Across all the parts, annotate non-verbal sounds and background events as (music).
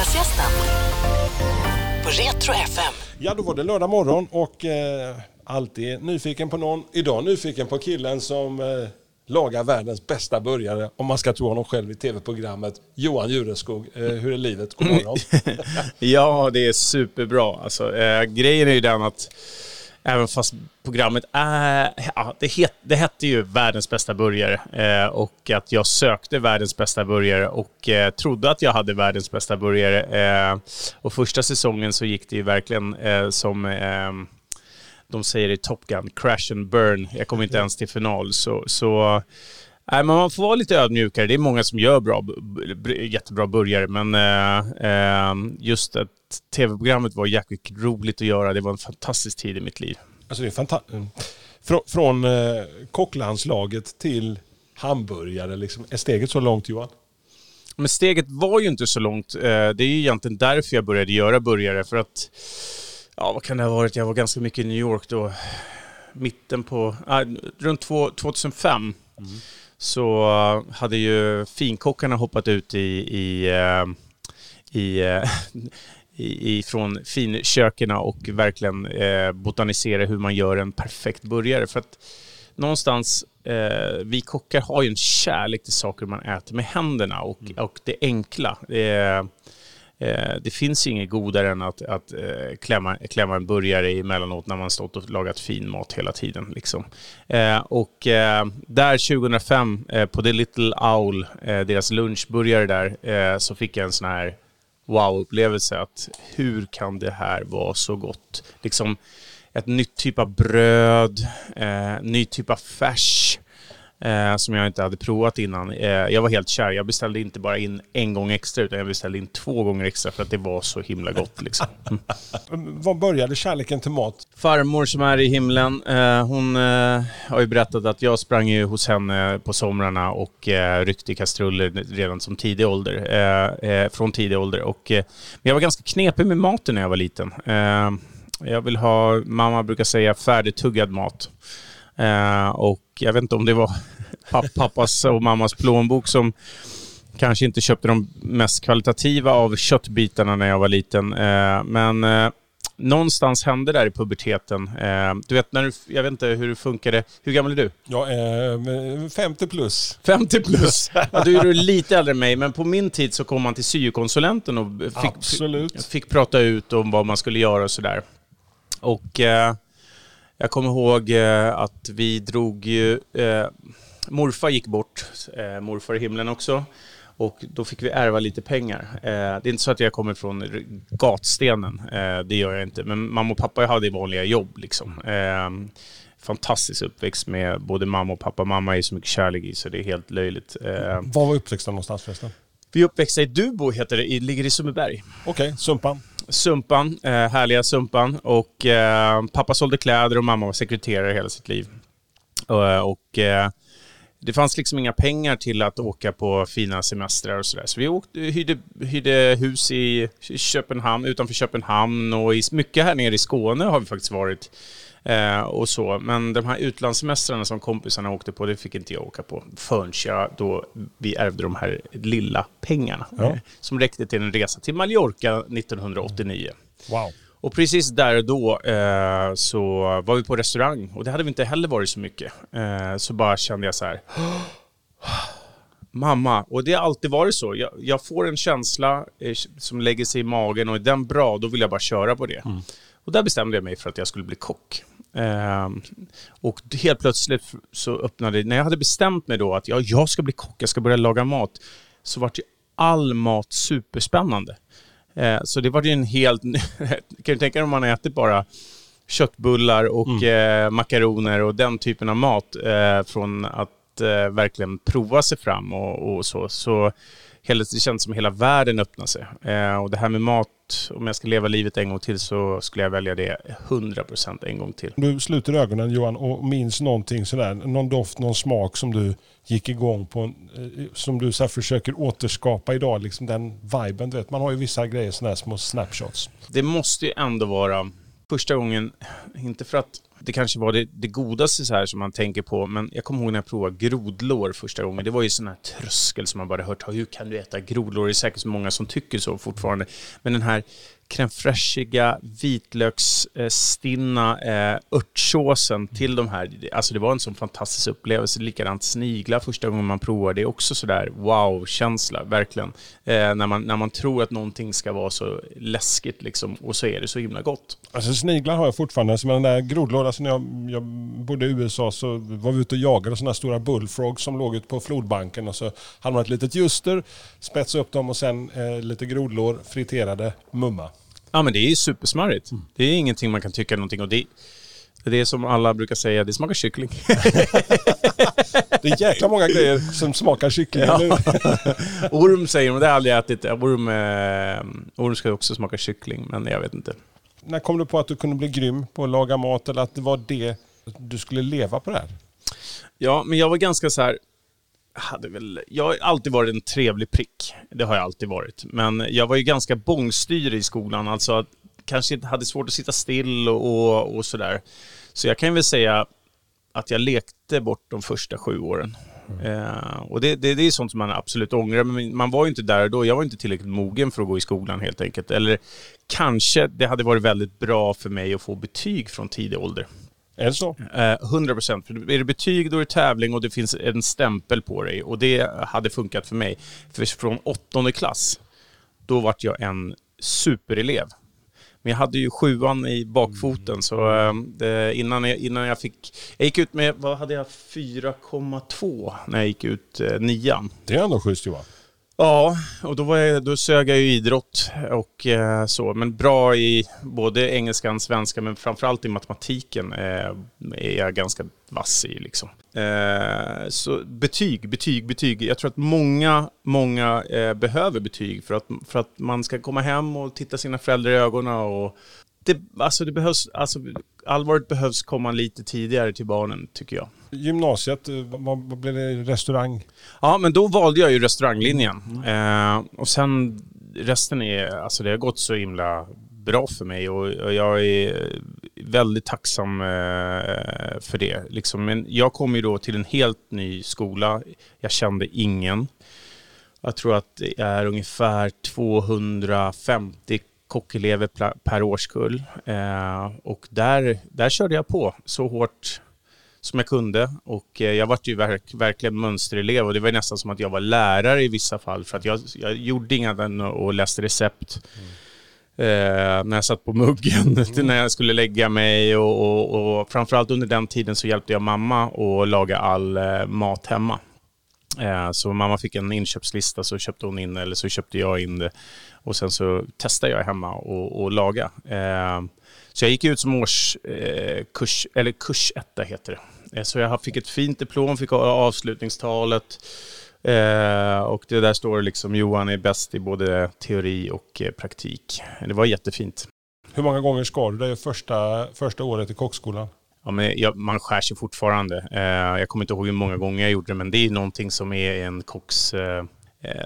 Fredagsgästen på Retro FM. Ja, då var det lördag morgon och eh, alltid nyfiken på någon. Idag nyfiken på killen som eh, lagar världens bästa burgare, om man ska tro honom själv i tv-programmet. Johan Jureskog, eh, hur är livet? God morgon. (laughs) ja, det är superbra. Alltså, eh, grejen är ju den att Även fast programmet är... Ja, det, het, det hette ju Världens bästa burgare eh, och att jag sökte världens bästa burgare och eh, trodde att jag hade världens bästa burgare. Eh, och första säsongen så gick det ju verkligen eh, som eh, de säger i Top Gun, crash and burn. Jag kom inte ens till final. Så, så Nej, men man får vara lite ödmjukare. Det är många som gör bra, jättebra burgare, men eh, just att tv-programmet var jäkligt roligt att göra. Det var en fantastisk tid i mitt liv. Alltså det är fantastiskt. Mm. Från, från eh, kocklandslaget till hamburgare, liksom. är steget så långt Johan? Men steget var ju inte så långt. Eh, det är ju egentligen därför jag började göra burgare. För att, ja vad kan det ha varit? Jag var ganska mycket i New York då. Mitten på, äh, runt 2005. Mm så hade ju finkockarna hoppat ut i, i, eh, i, eh, (laughs) i, i från finköken och verkligen eh, botanisera hur man gör en perfekt burgare. För att någonstans, eh, vi kockar har ju en kärlek till saker man äter med händerna och, mm. och det enkla. Eh, Eh, Eh, det finns inget godare än att, att eh, klämma, klämma en burgare emellanåt när man stått och lagat fin mat hela tiden. Liksom. Eh, och eh, där 2005 eh, på The Little Owl, eh, deras lunchburgare där, eh, så fick jag en sån här wow-upplevelse. Att hur kan det här vara så gott? Liksom ett nytt typ av bröd, eh, ny typ av färs eh, som jag inte hade provat innan. Eh, jag var helt kär. Jag beställde inte bara in en gång extra utan jag beställde in två gånger extra för att det var så himla gott. Liksom. Mm. (laughs) Var började kärleken till mat? Farmor som är i himlen, eh, hon eh, har ju berättat att jag sprang ju hos henne på somrarna och eh, ryckte i kastruller redan som tidig ålder. Eh, från tidig ålder. Och, men jag var ganska knepig med maten när jag var liten. jag vill ha, mamma brukar säga, färdigtuggad mat. Eh, och jag vet inte om det var pappas och mammas plånbok som kanske inte köpte de mest kvalitativa av köttbitarna när jag var liten. Eh, men eh, någonstans hände där i puberteten. Du vet, när du, jag vet inte hur det funkade. Hur gammal är du? Jag är 50 plus. 50 plus? (laughs) ja, du är lite äldre än mig, men på min tid så kom man till syokonsulenten och fick, fick prata ut om vad man skulle göra och sådär. Och jag kommer ihåg eh, att vi drog ju... Eh, morfar gick bort, eh, morfar i himlen också. Och då fick vi ärva lite pengar. Det är inte så att jag kommer från gatstenen, det gör jag inte. Men mamma och pappa hade vanliga jobb. Liksom. Fantastisk uppväxt med både mamma och pappa. Mamma är så mycket kärlek i så det är helt löjligt. Var var uppväxten någonstans förresten? Vi är uppväxta i Dubo, heter det, ligger i Sundbyberg. Okej, okay, Sumpan. Sumpan, eh, härliga Sumpan. Och eh, pappa sålde kläder och mamma var sekreterare hela sitt liv. och, och eh, det fanns liksom inga pengar till att åka på fina semestrar och sådär. Så vi åkte, hyrde, hyrde hus i Köpenhamn, utanför Köpenhamn och i, mycket här nere i Skåne har vi faktiskt varit. Eh, och så. Men de här utlandssemestrarna som kompisarna åkte på, det fick inte jag åka på förrän jag då vi ärvde de här lilla pengarna. Ja. Eh, som räckte till en resa till Mallorca 1989. Wow. Och precis där och då eh, så var vi på restaurang och det hade vi inte heller varit så mycket. Eh, så bara kände jag så här. (gasps) Mamma, och det har alltid varit så. Jag, jag får en känsla eh, som lägger sig i magen och är den bra, då vill jag bara köra på det. Mm. Och där bestämde jag mig för att jag skulle bli kock. Eh, och helt plötsligt så öppnade, när jag hade bestämt mig då att ja, jag ska bli kock, jag ska börja laga mat, så vart ju all mat superspännande. Eh, så det var ju en helt... (laughs) kan du tänka dig om man ätit bara köttbullar och mm. eh, makaroner och den typen av mat eh, från att eh, verkligen prova sig fram och, och så. så hela, det känns som hela världen öppnar sig. Eh, och det här med mat, om jag ska leva livet en gång till så skulle jag välja det 100% en gång till. Du sluter ögonen Johan och minns någonting sådär, någon doft, någon smak som du gick igång på, eh, som du så försöker återskapa idag, liksom den viben. Du vet, man har ju vissa grejer, sådana här små snapshots. Det måste ju ändå vara första gången, inte för att det kanske var det, det godaste så här som man tänker på, men jag kommer ihåg när jag provade grodlår första gången. Det var ju sån här tröskel som man bara hört, hur kan du äta grodlår? Det är säkert så många som tycker så fortfarande. Men den här crème fraîchiga vitlöksstinna eh, örtsåsen till de här. Alltså det var en sån fantastisk upplevelse. Likadant sniglar första gången man provar. Det är också sådär wow-känsla, verkligen. Eh, när, man, när man tror att någonting ska vara så läskigt liksom, och så är det så himla gott. Alltså sniglar har jag fortfarande. Som den där grodlådan, alltså när jag, jag bodde i USA så var vi ute och jagade sådana stora bullfrogs som låg ute på flodbanken och så hade man ett litet ljuster, spetsade upp dem och sen eh, lite grodlår, friterade, mumma. Ja, men det är ju supersmarrigt. Mm. Det är ingenting man kan tycka någonting och det, det är som alla brukar säga, det smakar kyckling. (laughs) det är jäkla många grejer som smakar kyckling. Ja. (laughs) orm säger de, det har jag aldrig ätit. Orm, eh, orm ska också smaka kyckling, men jag vet inte. När kom du på att du kunde bli grym på att laga mat eller att det var det du skulle leva på det här? Ja, men jag var ganska så här, hade väl, jag har alltid varit en trevlig prick. Det har jag alltid varit. Men jag var ju ganska bångstyrig i skolan. Alltså att kanske hade svårt att sitta still och, och, och sådär. Så jag kan väl säga att jag lekte bort de första sju åren. Mm. Eh, och det, det, det, är sånt som man absolut ångrar, men man var ju inte där då. Jag var inte tillräckligt mogen för att gå i skolan helt enkelt. Eller kanske det hade varit väldigt bra för mig att få betyg från tidig ålder. Är det så? Eh, 100 procent. Är det betyg, då är det tävling och det finns en stämpel på dig. Och det hade funkat för mig. För från åttonde klass, då vart jag en superelev. Men jag hade ju sjuan i bakfoten så eh, innan, jag, innan jag fick... Jag gick ut med, vad hade jag, 4,2 när jag gick ut eh, nian. Det är ändå schysst Johan. Ja, och då, var jag, då sög jag ju idrott och eh, så. Men bra i både engelskan, svenska, men framförallt i matematiken eh, är jag ganska vass i. Liksom. Eh, så betyg, betyg, betyg. Jag tror att många, många eh, behöver betyg för att, för att man ska komma hem och titta sina föräldrar i ögonen och det, alltså det behövs, alltså allvaret behövs komma lite tidigare till barnen, tycker jag. Gymnasiet, eh, vad, vad blev det? Restaurang? Ja, men då valde jag ju restauranglinjen. Mm. Eh, och sen resten är, alltså det har gått så himla bra för mig och jag är väldigt tacksam eh, för det. Liksom, men jag kom ju då till en helt ny skola. Jag kände ingen. Jag tror att det är ungefär 250 kockelever per årskull. Eh, och där, där körde jag på så hårt som jag kunde. Och eh, jag var ju verk, verkligen mönsterelev och det var nästan som att jag var lärare i vissa fall för att jag, jag gjorde inga och läste recept. Mm. Eh, när jag satt på muggen, (laughs) mm. när jag skulle lägga mig och, och, och framförallt under den tiden så hjälpte jag mamma att laga all eh, mat hemma. Eh, så mamma fick en inköpslista så köpte hon in eller så köpte jag in det och sen så testade jag hemma och, och laga. Så jag gick ut som årskurs, eh, eller kursetta heter det. Eh, så jag fick ett fint diplom, fick avslutningstalet. Eh, och det där står liksom Johan är bäst i både teori och eh, praktik. Det var jättefint. Hur många gånger skar du dig första, första året i kockskolan? Ja, men jag, man skär sig fortfarande. Eh, jag kommer inte ihåg hur många gånger jag gjorde det, men det är någonting som är en kocks Eh,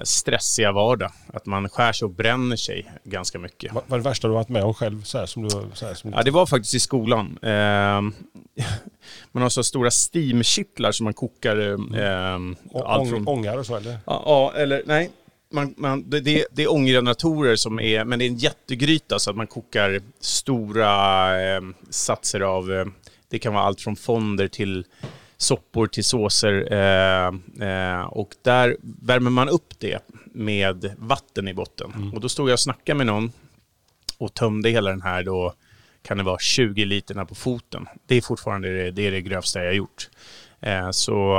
stressiga vardag. Att man skär sig och bränner sig ganska mycket. Vad var det värsta du varit med om själv? Så här, som du, så här, som ja, det var faktiskt i skolan. Eh, (laughs) man har så stora steamkittlar som man kokar. Eh, mm. allt från... Ångar och så eller? Ja, eller nej. Man, man, det, det är ånggeneratorer som är, men det är en jättegryta så att man kokar stora eh, satser av, eh, det kan vara allt från fonder till soppor till såser. Eh, eh, och där värmer man upp det med vatten i botten. Mm. Och då stod jag och snackade med någon och tömde hela den här då, kan det vara 20 literna på foten. Det är fortfarande det, det, är det grövsta jag gjort. Eh, så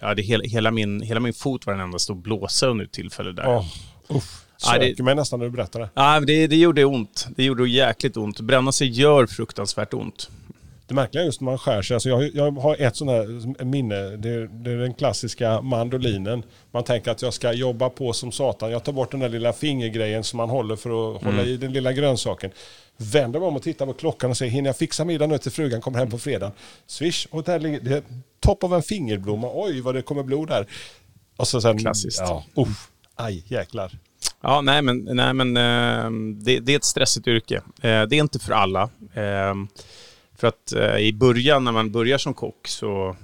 ja, det, hela, hela, min, hela min fot var den enda stod blåsa under ett tillfälle där. Oh, uff. Söker ja, det, mig nästan när du berättar det. Ja, det, det gjorde ont. Det gjorde jäkligt ont. Bränna sig gör fruktansvärt ont. Det märkliga är just när man skär sig. Alltså jag, jag har ett sånt här minne. Det är, det är, den klassiska mandolinen. Man tänker att jag ska jobba på som satan. Jag tar bort den där lilla fingergrejen som man håller för att mm. hålla i den lilla grönsaken. Vänder mig om och tittar på klockan och säger hinner jag fixa middag nu till frugan kommer hem på fredag. Swish och där ligger det topp av en fingerblomma. Oj vad det kommer blod där. Och så sen, Klassiskt. Ja, uff, aj jäklar. Ja, nej men, nej, men uh, det, det, är ett stressigt yrke. Uh, det är inte för alla. För att eh, i början när man börjar som kock så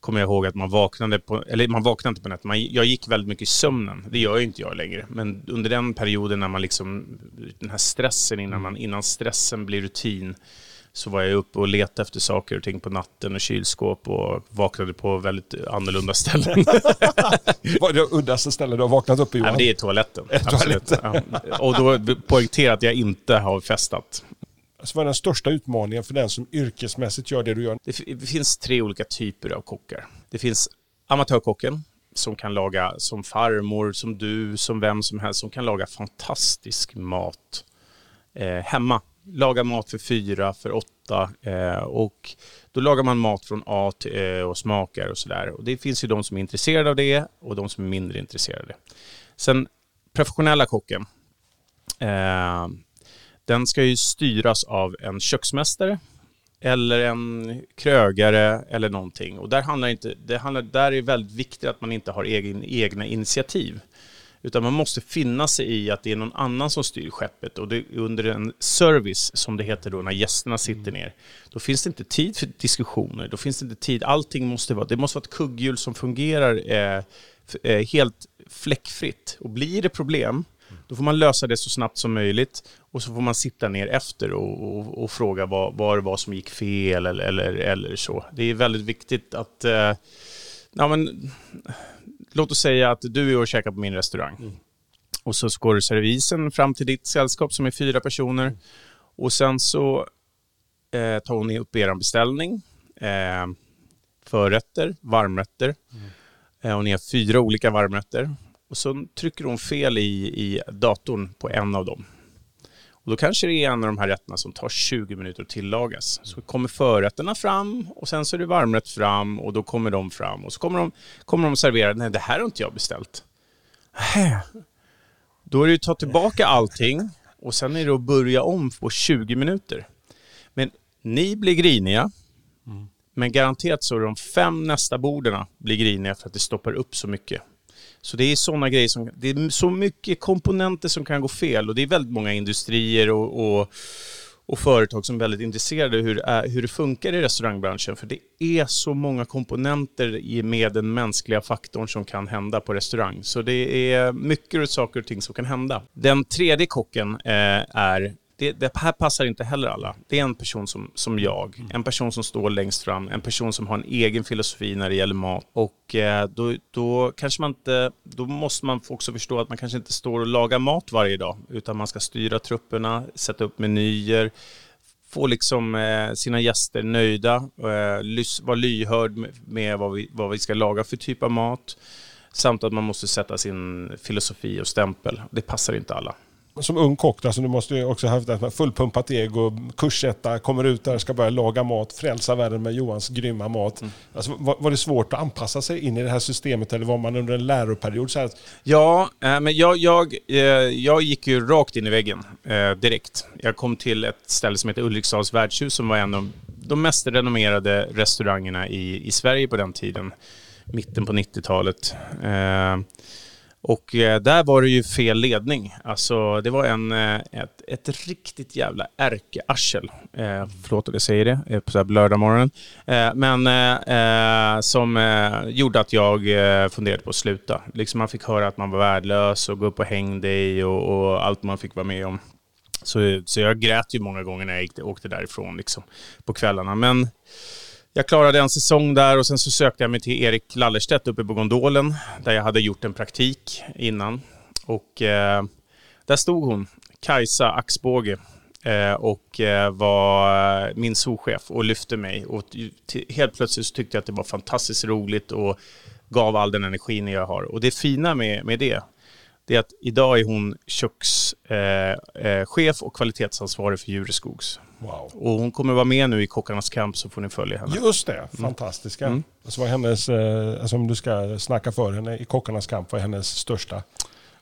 kommer jag ihåg att man vaknade på, eller man vaknade inte på nätet, man, jag gick väldigt mycket i sömnen. Det gör ju inte jag längre. Men under den perioden när man liksom, den här stressen innan, man, innan stressen blir rutin, så var jag uppe och letade efter saker och ting på natten och kylskåp och vaknade på väldigt annorlunda ställen. (laughs) Vad är det uddaste stället du har vaknat upp i Nej, Johan? men det är toaletten. (laughs) Är Absolut. Ja. Och då poängtera att jag inte har festat. Alltså, vad är den största utmaningen för den som yrkesmässigt gör det du gör? Det, det finns tre olika typer av kockar. Det finns amatörkocken som kan laga som farmor, som du, som vem som helst, som kan laga fantastisk mat eh, hemma. Laga mat för fyra, för åtta eh, och då lagar man mat från A till Ö och smakar och sådär. Och det finns ju de som är intresserade av det och de som är mindre intresserade. Sen professionella kocken. Eh, den ska ju styras av en köksmästare eller en krögare eller någonting. Och där handlar inte, det handlar, där är det väldigt viktigt att man inte har egen, egna initiativ. Utan man måste finna sig i att det är någon annan som styr skeppet. Och det är under en service, som det heter då, när gästerna sitter ner. Då finns det inte tid för diskussioner. Då finns det inte tid. Allting måste vara, det måste vara ett kugghjul som fungerar eh, eh, helt fläckfritt. Och blir det problem, då får man lösa det så snabbt som möjligt och så får man sitta ner efter och, och, och fråga vad, vad det var som gick fel eller, eller, eller så. Det är väldigt viktigt att... Eh, ja, men, låt oss säga att du är och käkar på min restaurang. Och så går servisen fram till ditt sällskap som är fyra personer. Och sen så eh, tar hon upp er beställning. Eh, förrätter, varmrätter. Eh, och ni har fyra olika varmrätter. Och så trycker hon fel i, i datorn på en av dem. Och då kanske det är en av de här rätterna som tar 20 minuter att tillagas. Så kommer förrätterna fram och sen så är det varmrätt fram och då kommer de fram. Och så kommer de, kommer de servera, nej det här har inte jag beställt. Nähä. Då är det ju att ta tillbaka allting och sen är det att börja om på 20 minuter. Men ni blir griniga, men garanterat så är de fem nästa borden blir griniga för att det stoppar upp så mycket. Så det är sådana grejer som, det är så mycket komponenter som kan gå fel och det är väldigt många industrier och, och, och företag som är väldigt intresserade av hur, det hur det funkar i restaurangbranschen. För det är så många komponenter med den mänskliga faktorn som kan hända på restaurang. Så det är mycket saker och ting som kan hända. Den tredje kocken eh, är det, det här passar inte heller alla. Det är en person som, som jag, en person som står längst fram, en person som har en egen filosofi när det gäller mat. Och eh, då, då kanske man inte, då måste man också förstå att man kanske inte står och lagar mat varje dag, utan man ska styra trupperna, sätta upp menyer, få liksom eh, sina gäster nöjda, eh, lys- vara lyhörd med, med vad, vi, vad vi ska laga för typ av mat, samt att man måste sätta sin filosofi och stämpel. Det passar inte alla. Som ung kock, alltså, du måste ju också ha haft ett fullpumpat ego, kursetta, kommer ut där, ska börja laga mat, frälsa världen med Johans grymma mat. Alltså, var, var det svårt att anpassa sig in i det här systemet eller var man under en läroperiod? Så här, Ja, eh, men jag, jag, eh, jag gick ju rakt in i väggen eh, direkt. Jag kom till ett ställe som heter Ulriksdals värdshus som var en av de mest renommerade restaurangerna i, i Sverige på den tiden. Mitten på 90-talet. Eh, och eh, där var det ju fel ledning. Alltså det var en, eh, ett, ett riktigt jävla ärkearsel. Eh, förlåt att jag säger det eh, på så här lördagmorgonen. Eh, men eh, eh, som eh, gjorde att jag funderade på att sluta. Liksom man fick höra att man var värdelös och gå upp och häng dig och, och allt man fick vara med om. Så, så jag grät ju många gånger när jag gick, åkte därifrån liksom, på kvällarna. Men jag klarade en säsong där och sen så sökte jag mig till Erik Lallerstedt uppe på Gondolen där jag hade gjort en praktik innan. Och eh, där stod hon, Kajsa Axbåge eh, och eh, var eh, min souschef och lyfte mig. Och helt plötsligt så tyckte jag att det var fantastiskt roligt och gav all den energin jag har. Och det fina med, med det, det är att idag är hon kökschef eh, eh, och kvalitetsansvarig för Djureskogs. wow. Och hon kommer vara med nu i Kockarnas kamp så får ni följa henne. Just det, fantastiska. Alltså, vad hennes, eh, alltså, om du ska snacka för henne i Kockarnas kamp, vad är hennes största?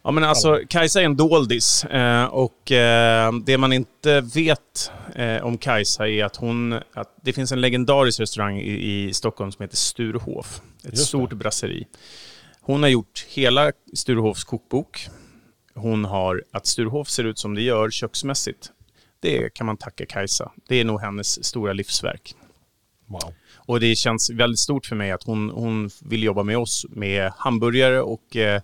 Ja men alltså Kajsa är en doldis och det man inte vet om Kajsa är att hon, att det finns en legendarisk restaurang i, Stockholm som heter Sturehof. Ett Just det. stort brasseri. Hon har gjort hela Sturehofs kokbok. Hon har, att Sturehof ser ut som det gör köksmässigt. det kan man tacka Kajsa. Det är nog hennes stora livsverk. Wow. Och det känns väldigt stort för mig att hon, hon vill jobba med oss med hamburgare och eh,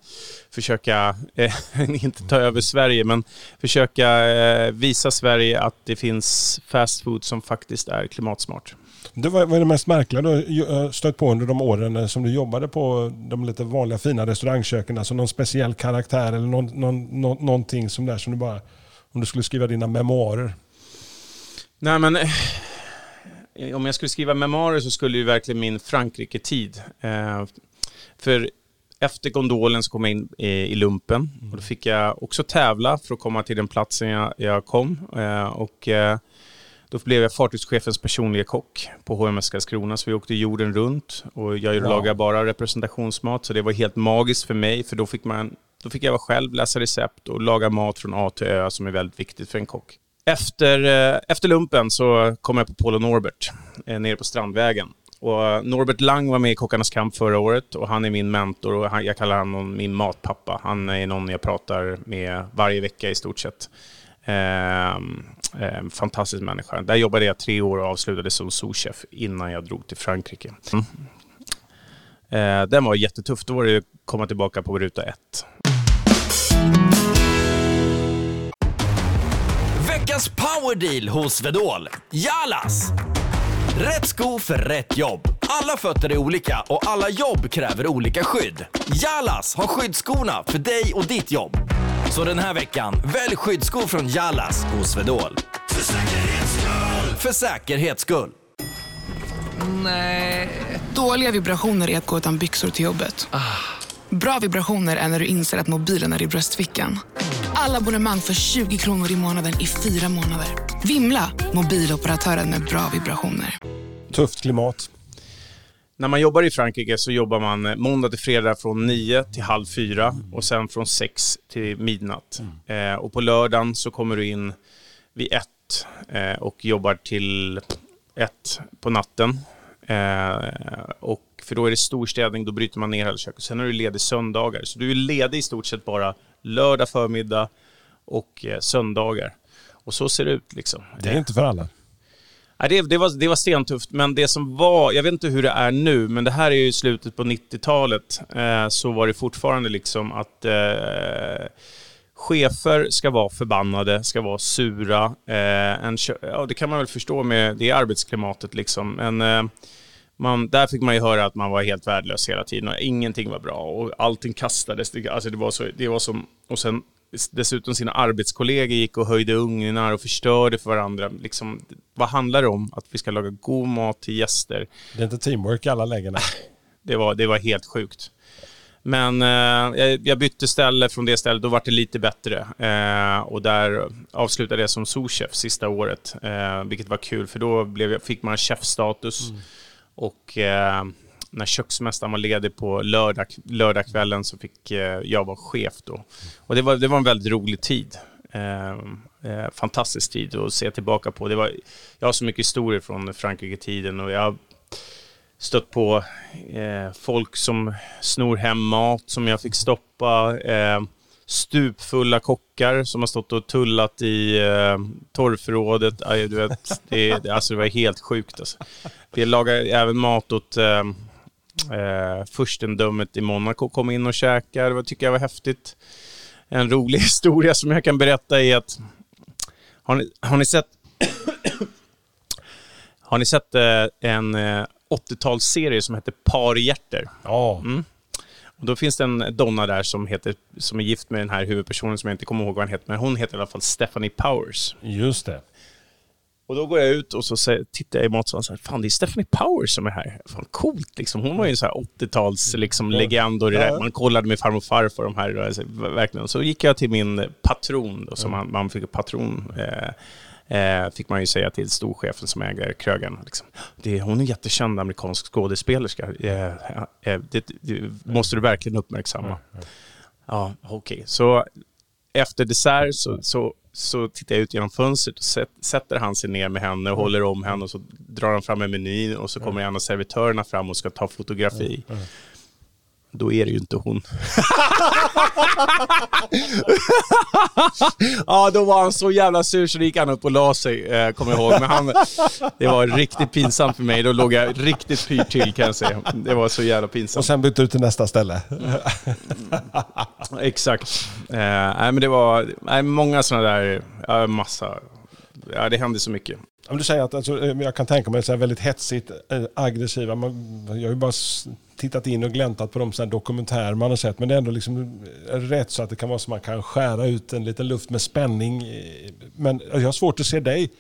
försöka, eh, (laughs) inte ta över Sverige, men försöka eh, visa Sverige att det finns fast food som faktiskt är klimatsmart. Det var, vad är det mest märkliga du eh, stött på under de åren eh, som du jobbade på de lite vanliga fina restaurangköken? Alltså någon speciell karaktär eller någon, någon, någon, någonting som där som du bara... Om du skulle skriva dina memoarer. Nej, men eh, om jag skulle skriva memoarer så skulle ju verkligen min Frankrike-tid. För efter gondolen så kom jag in i, lumpen och då fick jag också tävla för att komma till den platsen jag, kom. Och då blev jag fartygschefens personliga kock på HMS Karlskrona, så vi åkte jorden runt och jag Wow. lagar bara representationsmat, så det var helt magiskt för mig, för då fick, man, då fick jag vara själv, läsa recept och laga mat från A till Ö, som är väldigt viktigt för en kock. Efter, eh, efter lumpen så kom jag på Paul och Norbert eh, nere på Strandvägen. Och Norbert Lang var med i Kockarnas kamp förra året och han är min mentor och han, jag kallar honom min matpappa. Han är någon jag pratar med varje vecka i stort sett. Ehm, Eh, fantastisk människa. Där jobbade jag tre år och avslutade som souschef innan jag drog till Frankrike. Mm. Eh, den var jättetuff. Då var det att komma tillbaka på ruta ett. Veckans powerdeal hos Vedol. Jalas! Rätt sko för rätt jobb. Alla fötter är olika och alla jobb kräver olika skydd. Jalas har skyddsskorna för dig och ditt jobb. Så den här veckan, välj skyddsskor från Jalas hos Vedol. För säkerhets skull! För säkerhets skull. Dåliga vibrationer är att gå utan byxor till jobbet. Bra vibrationer är när du inser att mobilen är i bröstfickan. Alla abonnemang för 20 kronor i månaden i fyra månader. Vimla! Mobiloperatören med bra vibrationer. Tufft klimat. När man jobbar i Frankrike så jobbar man eh, måndag till fredag från 9 till halv fyra och sen från 6 till midnatt. Eh, och på lördagen så kommer du in vid ett eh, och jobbar till ett på natten. Eh, och för då är det storstädning, då bryter man ner hela köket. Sen är du ledig söndagar. Så du är ledig i stort sett bara lördag förmiddag och eh, söndagar. Och så ser det ut liksom. Det är inte för alla. Det, det, var, det var stentufft, men det som var, jag vet inte hur det är nu, men det här är ju slutet på 90-talet, eh, så var det fortfarande liksom att eh, chefer ska vara förbannade, ska vara sura. Eh, en, ja, det kan man väl förstå med det arbetsklimatet liksom. Men, eh, man, där fick man ju höra att man var helt värdelös hela tiden och ingenting var bra och allting kastades. Det, alltså det, var så, det var som... Och sen dessutom sina arbetskollegor gick och höjde ugnar och förstörde för varandra. Liksom, vad handlar det om? Att vi ska laga god mat till gäster. Det är inte teamwork i alla lägena. (laughs) Det var, det var helt sjukt. Men eh, jag, jag bytte ställe från det stället, då var det lite bättre. Eh, och där avslutade jag som souschef sista året, eh, vilket var kul för då blev jag, fick man chefstatus. Och eh, när köksmästaren var ledig på lördag, lördagskvällen så fick eh, jag vara chef då. Och det var, det var en väldigt rolig tid. Eh, eh, fantastisk tid att se tillbaka på. Det var, jag har så mycket historier från Frankrike-tiden och jag har stött på eh, folk som snor hem mat som jag fick stoppa. Eh, stupfulla kockar som har stått och tullat i eh, torrförrådet. Aj, du vet, det, det, alltså, det var helt sjukt. Alltså. Vi lagar även mat åt eh, eh, furstendömet i Monaco. Kom in och käkade. Det tycker jag var häftigt. En rolig (laughs) historia som jag kan berätta är att har ni, har ni sett (coughs) har ni sett eh, en eh, 80-talsserie som heter Par hjärter? Ja, Och då finns det en donna där som, heter, som är gift med den här huvudpersonen som jag inte kommer ihåg vad han heter, men hon heter i alla fall Stephanie Powers. just det. Och då går jag ut och så säger, tittar jag i matsalen och säger, fan det är Stephanie Powers som är här. Fan coolt liksom. Hon var ju en sån här 80-tals liksom, legend och det där. Man kollade med farmor och farfar de här. Alltså, verkligen. Så gick jag till min patron, då, som man, man fick patron. Eh, eh, fick man ju säga till storchefen som äger krögaren. Liksom. Det, hon är en jättekänd amerikansk skådespelerska. Eh, eh, det, det måste du verkligen uppmärksamma. Ja, okej. Så efter dessert så, så, så tittar jag ut genom fönstret och sätt, sätter han sig ner med henne och håller om henne och så drar han fram en meny och så kommer en av servitörerna fram och ska ta fotografi. Då är det ju inte hon. (laughs) ja, då var han så jävla sur så gick han upp och la sig, eh, kommer jag ihåg. Men han, det var riktigt pinsamt för mig. Då låg jag riktigt pyrt till kan jag säga. Det var så jävla Och pinsamt. sen bytte du till nästa ställe. (laughs) Exakt. Eh, nej, men det var nej, många sådana där, ja, massa. Ja, det händer så mycket. Om du säger att alltså, eh, jag kan tänka mig så här väldigt hetsigt, eh, aggressiva. Man, jag har ju bara tittat in och gläntat på de så dokumentärer man har sett. Men det är ändå liksom eh, rätt så att det kan vara så att man kan skära ut en liten luft med spänning. Men jag har svårt att se dig.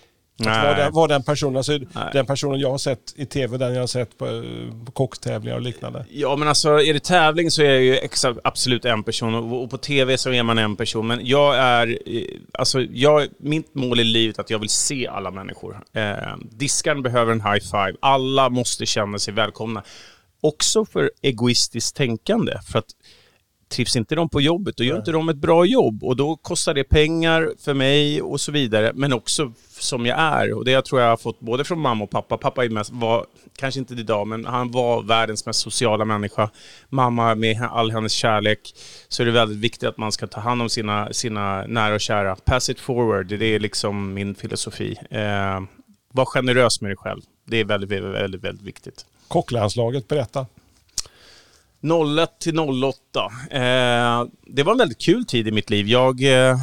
Att vara, den, vara den personen, alltså, den personen jag har sett i tv, den jag har sett på, eh, på kocktävlingar och liknande. Ja, men alltså är det tävling så är jag ju exakt, absolut en person och, och på TV så är man en person. Men jag är, eh, alltså jag, mitt mål i livet är att jag vill se alla människor. Eh, diskaren behöver en high five. Alla måste känna sig välkomna. Också för egoistiskt tänkande. För att trivs inte de på jobbet, då gör inte de ett bra jobb. Och då kostar det pengar för mig och så vidare. Men också som jag är. Och det jag tror jag har fått både från mamma och pappa. Pappa är mest, var, kanske inte idag, men han var världens mest sociala människa. Mamma med all hennes kärlek. Så är det väldigt viktigt att man ska ta hand om sina, sina nära och kära. Pass it forward, det är liksom min filosofi. Eh, var generös med dig själv. Det är väldigt, väldigt, väldigt, väldigt viktigt. Kocklandslaget, berätta. 01 till 08. Eh, det var en väldigt kul tid i mitt liv. Jag, eh, eh,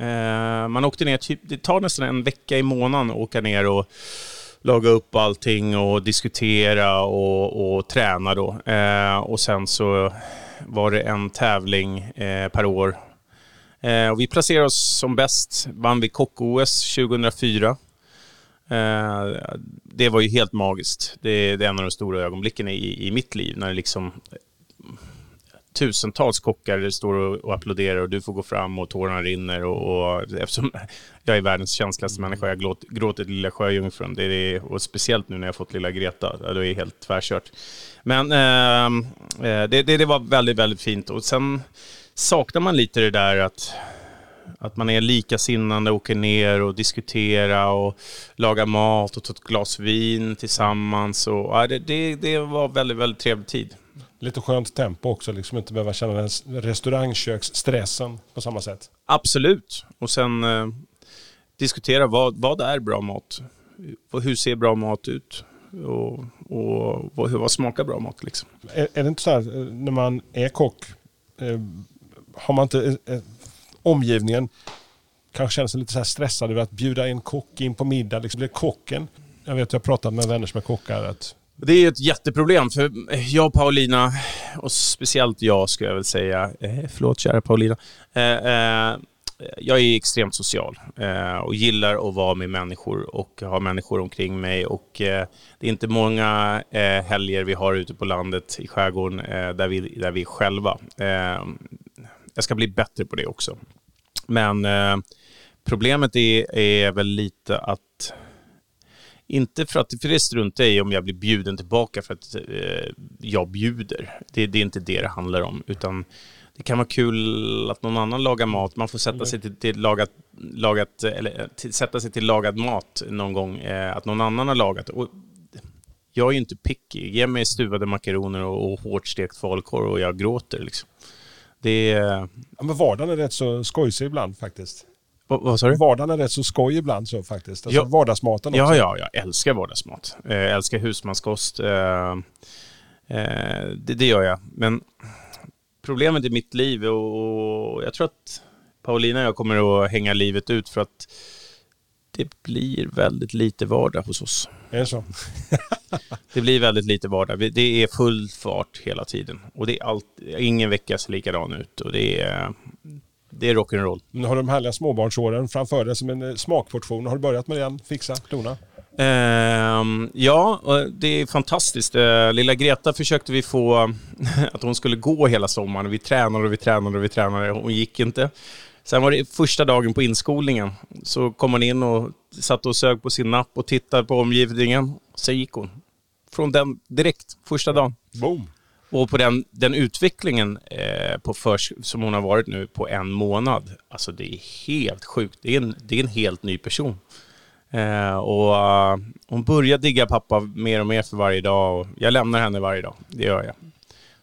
Eh, man åkte ner, typ, det tar nästan en vecka i månaden att åka ner och laga upp allting och diskutera och, och träna då. Eh, och sen så var det en tävling eh, per år. Och vi placerade oss som bäst, vann vi kock-OS 2004. Det var ju helt magiskt. Det är, det är en av de stora ögonblicken i, i mitt liv när det liksom tusentals kockar står och, och applåderar och du får gå fram och tårarna rinner och, och eftersom jag är världens känsligaste människa, jag gråt, gråter lilla sjöjungfrun, det är och speciellt nu när jag fått lilla Greta, ja, då är det helt tvärkört. Men eh, eh, det, det, det var väldigt, väldigt fint och sen saknar man lite det där att att man är likasinnande, åker ner och diskuterar och lagar mat och tar ett glas vin tillsammans. Och, ja, det, det, det var väldigt, väldigt trevlig tid. Lite skönt tempo också, liksom inte behöva känna den restaurangköksstressen på samma sätt. Absolut. Och sen eh, diskutera vad, vad är bra mat? Och Hur ser bra mat ut? Och, och hur, vad smakar bra mat? Liksom? Är, är det inte så här, eh, när man är kock, eh, har man inte eh, omgivningen kanske känner sig lite så stressad över att bjuda en kock in på middag. Liksom blir kocken, jag vet jag har pratat med vänner som är kockar, att det är ett jätteproblem för jag och Paulina, och speciellt jag skulle jag väl säga, eh, förlåt kära Paulina, eh, eh, jag är extremt social eh, och gillar att vara med människor och ha människor omkring mig. Och, eh, det är inte många eh, helger vi har ute på landet i skärgården eh, där, vi, där vi är själva. Eh, jag ska bli bättre på det också. Men eh, problemet är, är väl lite att inte för att för det struntar jag i om jag blir bjuden tillbaka för att eh, jag bjuder. Det, det är inte det det handlar om. Utan det kan vara kul att någon annan lagar mat. Man får sätta sig till, till lagat, lagat, eller, till, sätta sig till lagad mat någon gång. Eh, att någon annan har lagat. Och jag är ju inte picky. Ge mig stuvade makaroner och, och hårt stekt falukorv och jag gråter. Liksom. Det är... ja, men vardagen är rätt så skojsig ibland faktiskt. Vad, vad sa du? Vardagen är rätt så skoj ibland så faktiskt. Alltså Ja. vardagsmaten också. Ja, ja, jag älskar vardagsmat. Eh, Jag älskar husmanskost. Eh, eh, det, det gör jag. Men problemet i mitt liv, och jag tror att Paulina och jag kommer att hänga livet ut för att det blir väldigt lite vardag hos oss. Är det så? (laughs) Det blir väldigt lite vardag. Det är full fart hela tiden. Och det är allt, ingen vecka ser likadan ut. Och det är, det är rock'n'roll. Nu har de härliga småbarnsåren framför dig som en eh, smakportion. Har du börjat med den? Fixa, dona? Ehm, ja, det är fantastiskt. Eh, lilla Greta försökte vi få (laughs) att hon skulle gå hela sommaren. Vi tränade och vi tränade och vi tränade. Hon gick inte. Sen var det första dagen på inskolningen. Så kom hon in och satt och sög på sin napp och tittade på omgivningen. Sen gick hon. Från den direkt, första dagen. Boom! Och på den, den utvecklingen eh, på förs som hon har varit nu på en månad, alltså det är helt sjukt. Det är en, det är en helt ny person. Eh, och uh, hon börjar digga pappa mer och mer för varje dag och jag lämnar henne varje dag. Det gör jag.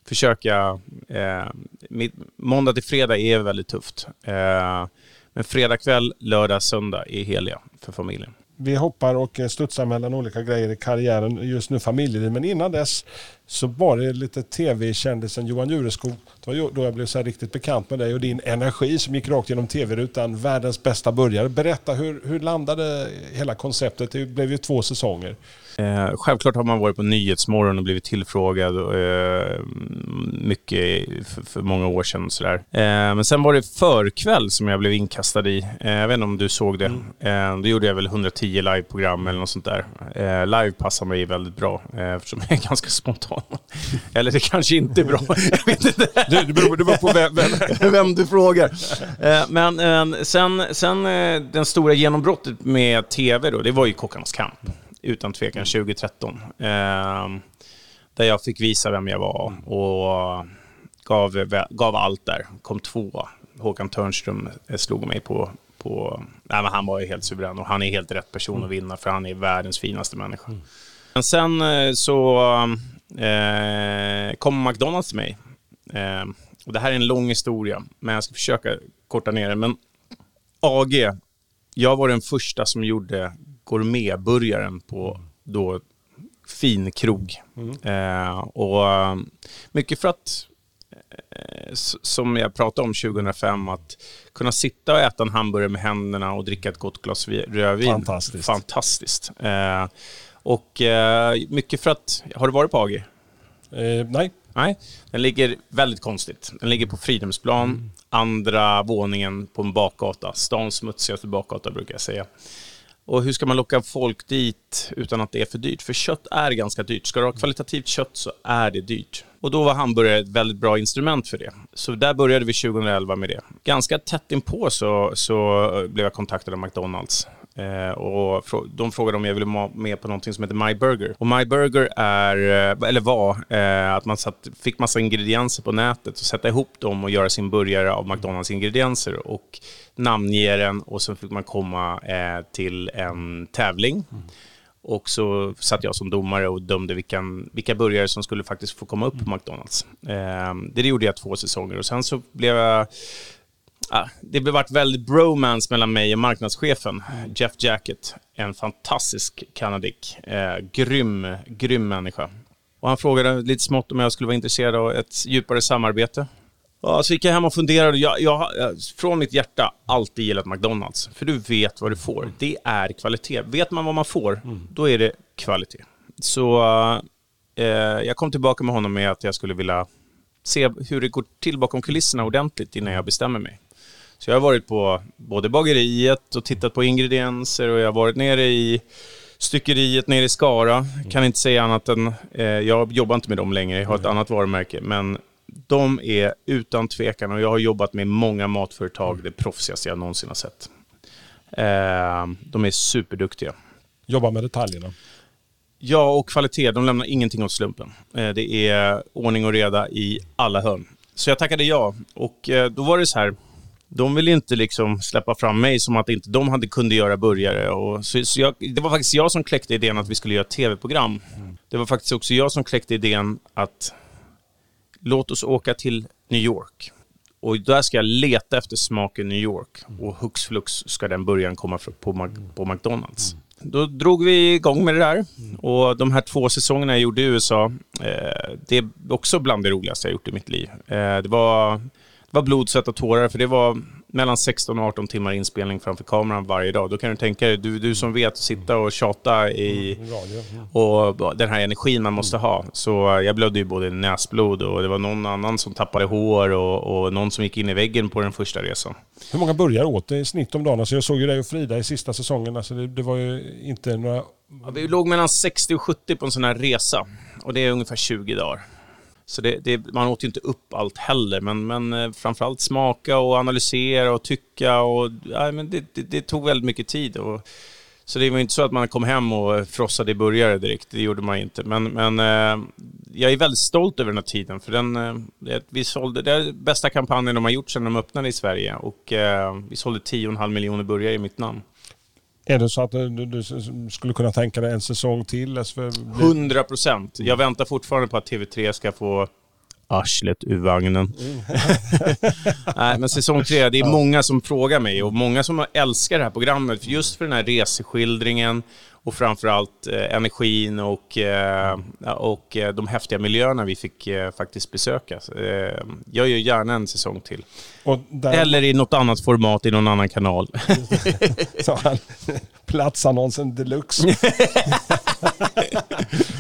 Försöka... Eh, mitt, måndag till fredag är väldigt tufft. Eh, Men fredag kväll, lördag, söndag är heliga för familjen. Vi hoppar och eh, studsar mellan olika grejer i karriären. Just nu familjeliv. Men innan dess så var det lite tv-kändisen Johan Jureskog. Det var då jag blev så här riktigt bekant med dig och din energi som gick rakt genom tv-rutan. Världens bästa börjare. Berätta, hur, hur landade hela konceptet? Det blev ju två säsonger. Eh, självklart har man varit på Nyhetsmorgon och blivit tillfrågad eh, mycket för, för, många år sedan. Sådär. Eh, men sen var det förkväll som jag blev inkastad i. Eh, jag vet inte om du såg det. Mm. Eh, då gjorde jag väl 110 liveprogram eller något sånt där. Eh, live passar mig väldigt bra eftersom jag är ganska spontan. (laughs) eller det kanske inte är bra. (laughs) jag vet inte. Det, det, beror, det beror på vem, vem. (laughs) vem du frågar. men sen, sen den stora genombrottet med tv då, det var ju Kockarnas kamp utan tvekan 2013. Eh, där jag fick visa vem jag var och gav, gav allt där. Kom två. Håkan Törnström slog mig på... på nej, men han var ju helt suverän och han är helt rätt person mm. att vinna för han är världens finaste människa. Mm. Men sen eh, så eh, kom McDonalds till mig. Eh, och det här är en lång historia, men jag ska försöka korta ner det. Men AG, jag var den första som gjorde gourmetburgaren på då fin krog. Mm. Eh, och eh, mycket för att, eh, som jag pratade om 2005, att kunna sitta och äta en hamburgare med händerna och dricka ett gott glas rödvin. Fantastiskt. Fantastiskt. Eh, och eh, mycket för att, har du varit på AG? Eh, nej. Nej, den ligger väldigt konstigt. Den ligger på Fridhemsplan, mm. andra våningen på en bakgata. Stans smutsigaste bakgata brukar jag säga. Och hur ska man locka folk dit utan att det är för dyrt? För kött är ganska dyrt. Ska du ha kvalitativt kött så är det dyrt. Och då var hamburgare ett väldigt bra instrument för det. Så där började vi 2011 med det. Ganska tätt inpå så, så blev jag kontaktad av McDonalds. Eh, och de frågade om jag ville vara med på någonting som heter My Burger. Och My Burger är, eh, eller var, eh, att man satt, fick massa ingredienser på nätet och sätta ihop dem och göra sin burgare av McDonalds ingredienser och namnge den och sen fick man komma eh, till en tävling. Mm. Och så satt jag som domare och dömde vilka, vilka burgare som skulle faktiskt få komma upp på McDonalds. Eh, det gjorde jag två säsonger och sen så blev jag Ah, det blev varit väldigt bromance mellan mig och marknadschefen, Jeff Jacket. En fantastisk kanadik. Eh, grym, grym människa. Och han frågade lite smått om jag skulle vara intresserad av ett djupare samarbete. Ja, så gick jag hem och funderade. Jag, jag har från mitt hjärta alltid gillat McDonalds. För du vet vad du får. Det är kvalitet. Vet man vad man får, mm. då är det kvalitet. Så eh, jag kom tillbaka med honom med att jag skulle vilja se hur det går till bakom kulisserna ordentligt innan jag bestämmer mig. Så jag har varit på både bageriet och tittat på ingredienser och jag har varit nere i styckeriet nere i Skara. Kan inte säga annat än, eh, jag jobbar inte med dem längre, jag har ett annat varumärke, men de är utan tvekan, och jag har jobbat med många matföretag, det proffsigaste jag någonsin har sett. Eh, de är superduktiga. Jobbar med detaljerna. Ja, och kvalitet. De lämnar ingenting åt slumpen. Eh, det är ordning och reda i alla hörn. Så jag tackade ja. Och eh, då var det så här, de ville inte liksom släppa fram mig som att inte de hade kunde göra burgare. Och så, så jag, det var faktiskt jag som kläckte idén att vi skulle göra ett tv-program. Mm. Det var faktiskt också jag som kläckte idén att låt oss åka till New York. Och där ska jag leta efter smaken New York. Och hux flux ska den början komma på, på McDonalds. Mm. Då drog vi igång med det där. Och de här två säsongerna jag gjorde i USA, eh, det är också bland det roligaste jag gjort i mitt liv. Eh, det var det var blod, svett och tårar, för det var mellan 16 och 18 timmar inspelning framför kameran varje dag. Då kan du tänka dig, du, du som vet att sitta och tjata i... Mm, och den här energin man måste ha. Så jag blödde ju både näsblod och det var någon annan som tappade hår och, och någon som gick in i väggen på den första resan. Hur många burgare åt du i snitt om dagen? Alltså jag såg ju dig och Frida i sista säsongen. Alltså det, det var ju inte några... Ja, vi låg mellan 60 och 70 på en sån här resa. Och det är ungefär 20 dagar. Så det, det, man åt ju inte upp allt heller, men, men eh, framförallt smaka och analysera och tycka. Och, ja, men det, det, det tog väldigt mycket tid. Och, så det var inte så att man kom hem och frossade i burgare direkt, det gjorde man inte. Men, men eh, jag är väldigt stolt över den här tiden, för den, eh, vi sålde, det är den bästa kampanjen de har gjort sedan de öppnade i Sverige. Och vi sålde 10,5 miljoner burgare i mitt namn. Är det så att du, du, skulle kunna tänka dig en säsong till? Alltså, 100 procent. Jag väntar fortfarande på att TV3 ska få arslet ur vagnen. (laughs) Nej, men säsong tre, det är många som frågar mig och många som älskar det här programmet just för den här reseskildringen och framförallt eh, energin och, eh, och eh, de häftiga miljöerna vi fick eh, faktiskt besöka. Eh, jag gör gärna en säsong till. Där, Eller i något annat format i någon annan kanal. (laughs) sa han, platsannonsen deluxe. (laughs)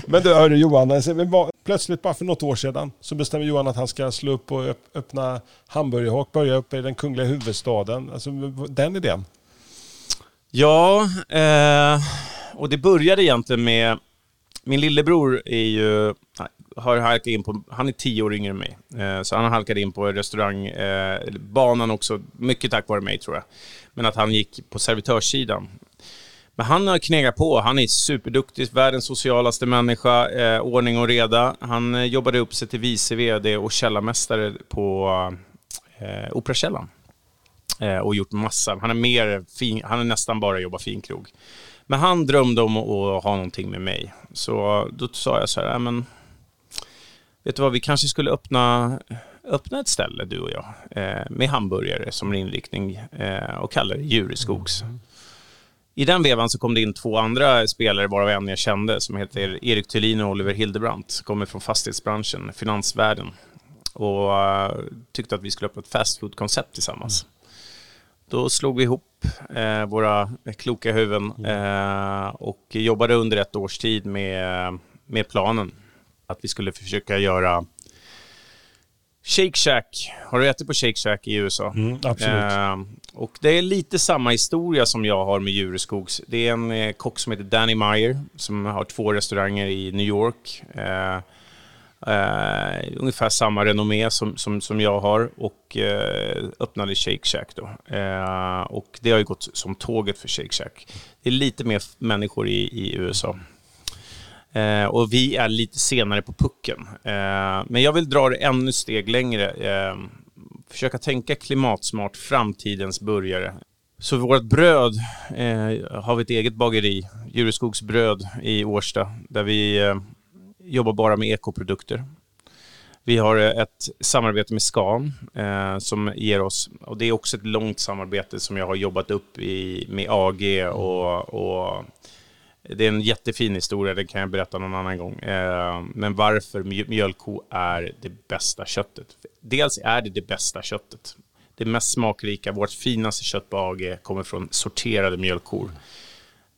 Men du, hörru Johan, alltså, plötsligt bara för något år sedan så bestämmer Johan att han ska slå upp och öppna hamburgerhak, börja uppe i den kungliga huvudstaden. Alltså, den idén. Ja, eh, och det började egentligen med... Min lillebror är ju, har halkat in på... Han är tio år yngre än mig. Eh, så han har halkat in på restaurangbanan eh, också, mycket tack vare mig tror jag. Men att han gick på servitörssidan. Men han har knegat på. Han är superduktig, världens socialaste människa, eh, ordning och reda. Han eh, jobbade upp sig till vice VD och källarmästare på eh, Operakällaren eh, och gjort massa. Han är, mer fin, han är nästan bara jobbat finkrog. Men han drömde om att ha någonting med mig. Så då sa jag så här, men vet du vad, vi kanske skulle öppna, öppna ett ställe du och jag eh, med hamburgare som inriktning eh, och kalla det Djureskogs. I den vevan så kom det in två andra spelare, varav en jag kände, som heter Erik Thulin och Oliver Hildebrandt. Kommer från fastighetsbranschen, finansvärlden. Och eh, tyckte att vi skulle öppna ett fast food-koncept tillsammans. Då slog vi ihop eh, våra kloka huvuden eh, och jobbade under ett års tid med, med planen att vi skulle försöka göra Shake Shack. Har du ätit på Shake Shack i USA? absolut. Eh, och det är lite samma historia som jag har med Jureskogs. Det är en eh, kock som heter Danny Meyer som har två restauranger i New York. Eh, eh, ungefär samma renommé som, som, som jag har och eh, öppnade Shake Shack då. Eh, och det har ju gått som tåget för Shake Shack. Det är lite mer människor i, i USA. Eh, och vi är lite senare på pucken. Eh, men jag vill dra det ännu steg längre. Eh, försöka tänka klimatsmart, framtidens burgare. Så vårt bröd eh, har vi ett eget bageri, Djureskogs bröd i Årsta, där vi eh, jobbar bara med ekoprodukter. Vi har eh, ett samarbete med Scan eh, som ger oss, och det är också ett långt samarbete som jag har jobbat upp i, med AG och, och det är en jättefin historia, det kan jag berätta någon annan gång. Eh, men varför mj- mjölkko är det bästa köttet. Dels är det det bästa köttet. Det mest smakrika, vårt finaste kött på AG kommer från sorterade mjölkkor.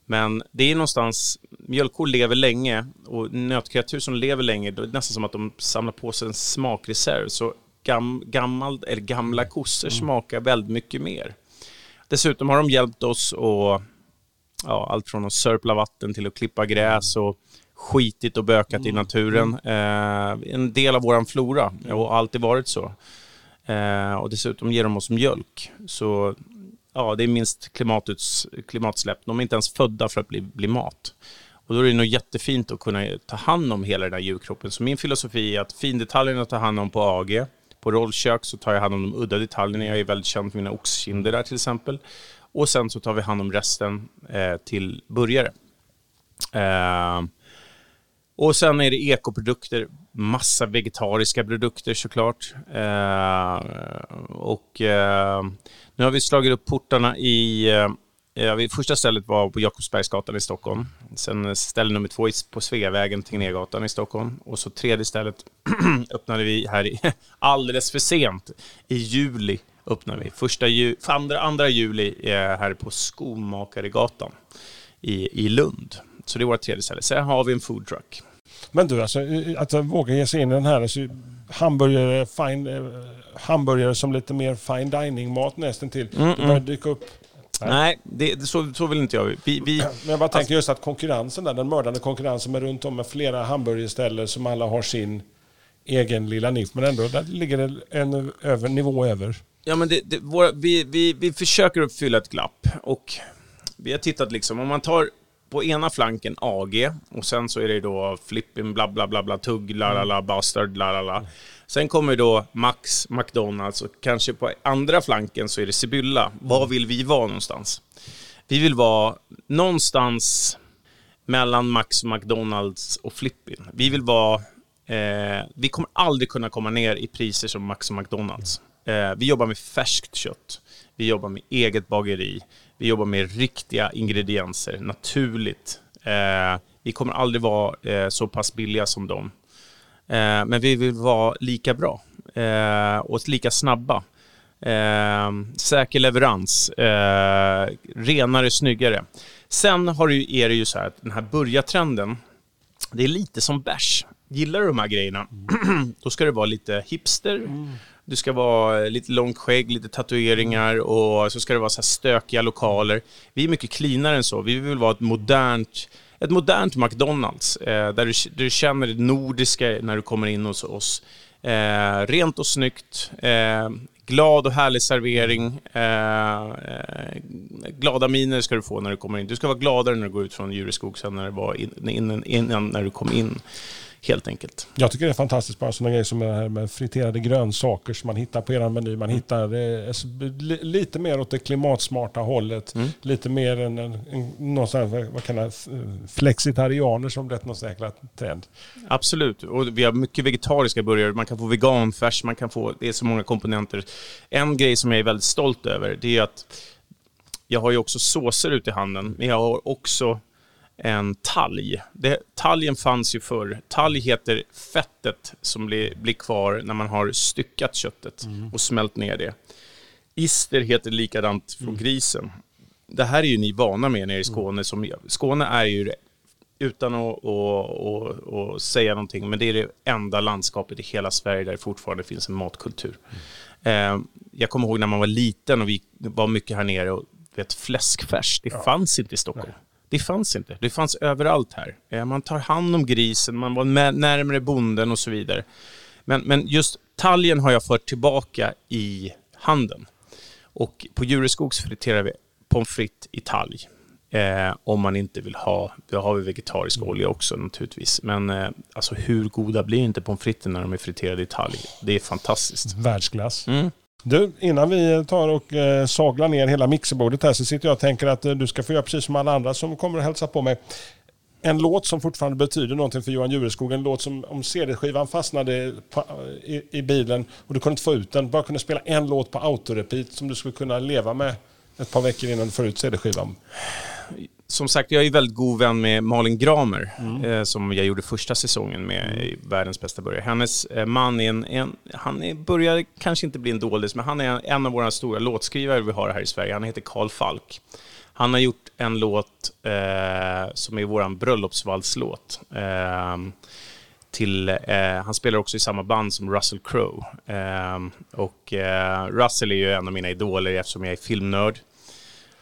Men det är någonstans, mjölkkor lever länge och nötkreatur som lever länge, det är nästan som att de samlar på sig en smakreserv. Så gam, gammal, eller gamla kossor smakar väldigt mycket mer. Dessutom har de hjälpt oss att ja, allt från att sörpla vatten till att klippa gräs och skitit och bökat i naturen. Eh, en del av våran flora och har alltid varit så. Eh, och dessutom ger de oss mjölk. Så ja, det är minst klimatuts, klimatsläpp. De är inte ens födda för att bli, bli mat. Och då är det nog jättefint att kunna ta hand om hela den här djurkroppen. Så min filosofi är att findetaljerna tar hand om på AG. På rollkök så tar jag hand om de udda detaljerna. Jag är väldigt känd för mina oxkinder där till exempel. Och sen så tar vi hand om resten eh, till burgare. Eh, och sen är det ekoprodukter, massa vegetariska produkter såklart. Eh, och eh, nu har vi slagit upp portarna i... Eh, ja, första stället var på Jakobsbergsgatan i Stockholm. Sen ställe nummer två på Sveavägen, Tegnérgatan i Stockholm. Och så tredje stället (clears throat) öppnade vi här i, (laughs) alldeles för sent. I juli öppnade vi. Första ju, andra, andra juli eh, här på Skomakaregatan i, i Lund. Så det är vårt tredje ställe. Sen har vi en foodtruck. Men du, alltså, att våga ge sig in i den här alltså, hamburgare, fine, eh, hamburgare som lite mer fine dining-mat nästan till. Det börjar dyka upp. Nej. Det, det, så, så vill inte jag. Vi, vi, Men jag bara tänker just att konkurrensen där, den mördande konkurrensen med runt om med flera hamburgerställen som alla har sin egen lilla nisch. Men ändå, där ligger det en över, nivå över ja, men det, det, våra, vi, vi, vi försöker uppfylla ett glapp. Och vi har tittat liksom, om man tar på ena flanken AG och sen så är det då flipping, bla bla bla bla, tugg, la la la, bastard, la la la. Sen kommer då Max, McDonalds och kanske på andra flanken så är det Sibylla. Var vill vi vara någonstans? Vi vill vara någonstans mellan Max, McDonalds och Flippin. Vi vill vara Eh, vi kommer aldrig kunna komma ner i priser som Max och McDonalds. Eh, vi jobbar med färskt kött. Vi jobbar med eget bageri. Vi jobbar med riktiga ingredienser, naturligt. Eh, vi kommer aldrig vara eh, så pass billiga som dem. Men vi vill vara lika bra och lika snabba. Säker leverans, renare, snyggare. Sen har du, är det ju så här att den här börjartrenden, det är lite som bärs. Gillar du de här grejerna, (clears throat) då ska det vara lite hipster. Du ska vara eh, lite långt skägg, lite tatueringar och så ska det vara så här stökiga lokaler. Vi är mycket cleanare än så. Vi vill vara ett modernt, ett modernt McDonalds eh, där, du, där du känner det nordiska när du kommer in hos oss. Eh, rent och snyggt, eh, glad och härlig servering. Eh, eh, glada miner ska du få när du kommer in. Du ska vara gladare när du går ut från Djureskog sen när var in, innan, innan när du kom in. Helt enkelt. Jag tycker det är fantastiskt bara sådana grejer som det här med friterade grönsaker som man hittar på er meny. Man hittar eh, lite mer åt det klimatsmarta hållet. Lite mer än en, en, någon sån här, vad- f- flexitarianer som blivit någon jäkla trend. Absolut. Och vi har mycket vegetariska burgare. Man kan få veganfärs, man kan få... Det är så många komponenter. En grej som jag är väldigt stolt över, det är att jag har ju också såser ute i handeln, men jag har också en talg. Det, talgen fanns ju förr. Talg heter fettet som blir, blir kvar när man har styckat köttet och smält ner det. Ister heter likadant från grisen. Det här är ju ni vana med nere i Skåne. Som, Skåne är ju utan att, att, att, att säga någonting, men det är det enda landskapet i hela Sverige där det fortfarande finns en matkultur. Eh, jag kommer ihåg när man var liten och vi var mycket här nere och vet, fläskfärs, det fanns inte i Stockholm. Det fanns inte. Det fanns överallt här. Eh, man tar hand om grisen, man var närmare bonden och så vidare. Men, men just talgen har jag fört tillbaka i handeln. Och på Djureskogs friterar vi pommes frites i talg. Eh, om man inte vill ha, vi har vi vegetarisk olja också naturligtvis. Men eh, alltså hur goda blir inte pommes fritesen när de är friterade i talg? Det är fantastiskt. Världsklass. Mm. Du, innan vi tar och eh, saglar ner hela mixerbordet här så sitter jag och tänker att eh, du ska få göra precis som alla andra som kommer och hälsa på mig. En låt som fortfarande betyder någonting för Johan Jureskog. En låt som om CD-skivan fastnade på, eh, i, i bilen och du kunde inte få ut den. Bara kunde spela en låt på autorepeat som du skulle kunna leva med ett par veckor innan du får ut CD-skivan. Som sagt, jag är väldigt god vän med Malin Gramer, eh, som jag gjorde första säsongen med i Världens bästa börjare. Hennes eh, man är en, en han är, börjar kanske inte bli en doldis, men han är en, en av våra stora låtskrivare vi har här i Sverige. Han heter Karl Falk. Han har gjort en låt eh, som är vår bröllopsvalslåt. Eh, till, eh, han spelar också i samma band som Russell Crowe. Eh, och eh, Russell är ju en av mina idoler eftersom jag är filmnörd.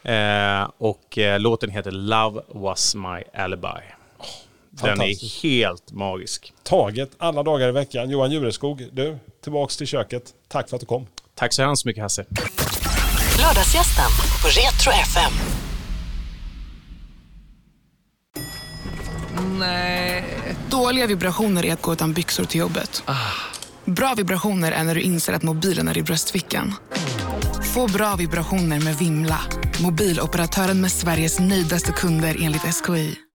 Eh, och eh, låten heter Love was my alibi. Den är helt magisk. Taget alla dagar i veckan. Johan Jureskog, du, tillbaks till köket. Tack för att du kom. Tack så hemskt mycket Hasse. Lördagsgästen på Retro FM. Dåliga vibrationer är att gå utan byxor till jobbet. Bra vibrationer är när du inser att mobilen är i bröstfickan. Få bra vibrationer med Vimla. Mobiloperatören med Sveriges nöjdaste kunder enligt SKI.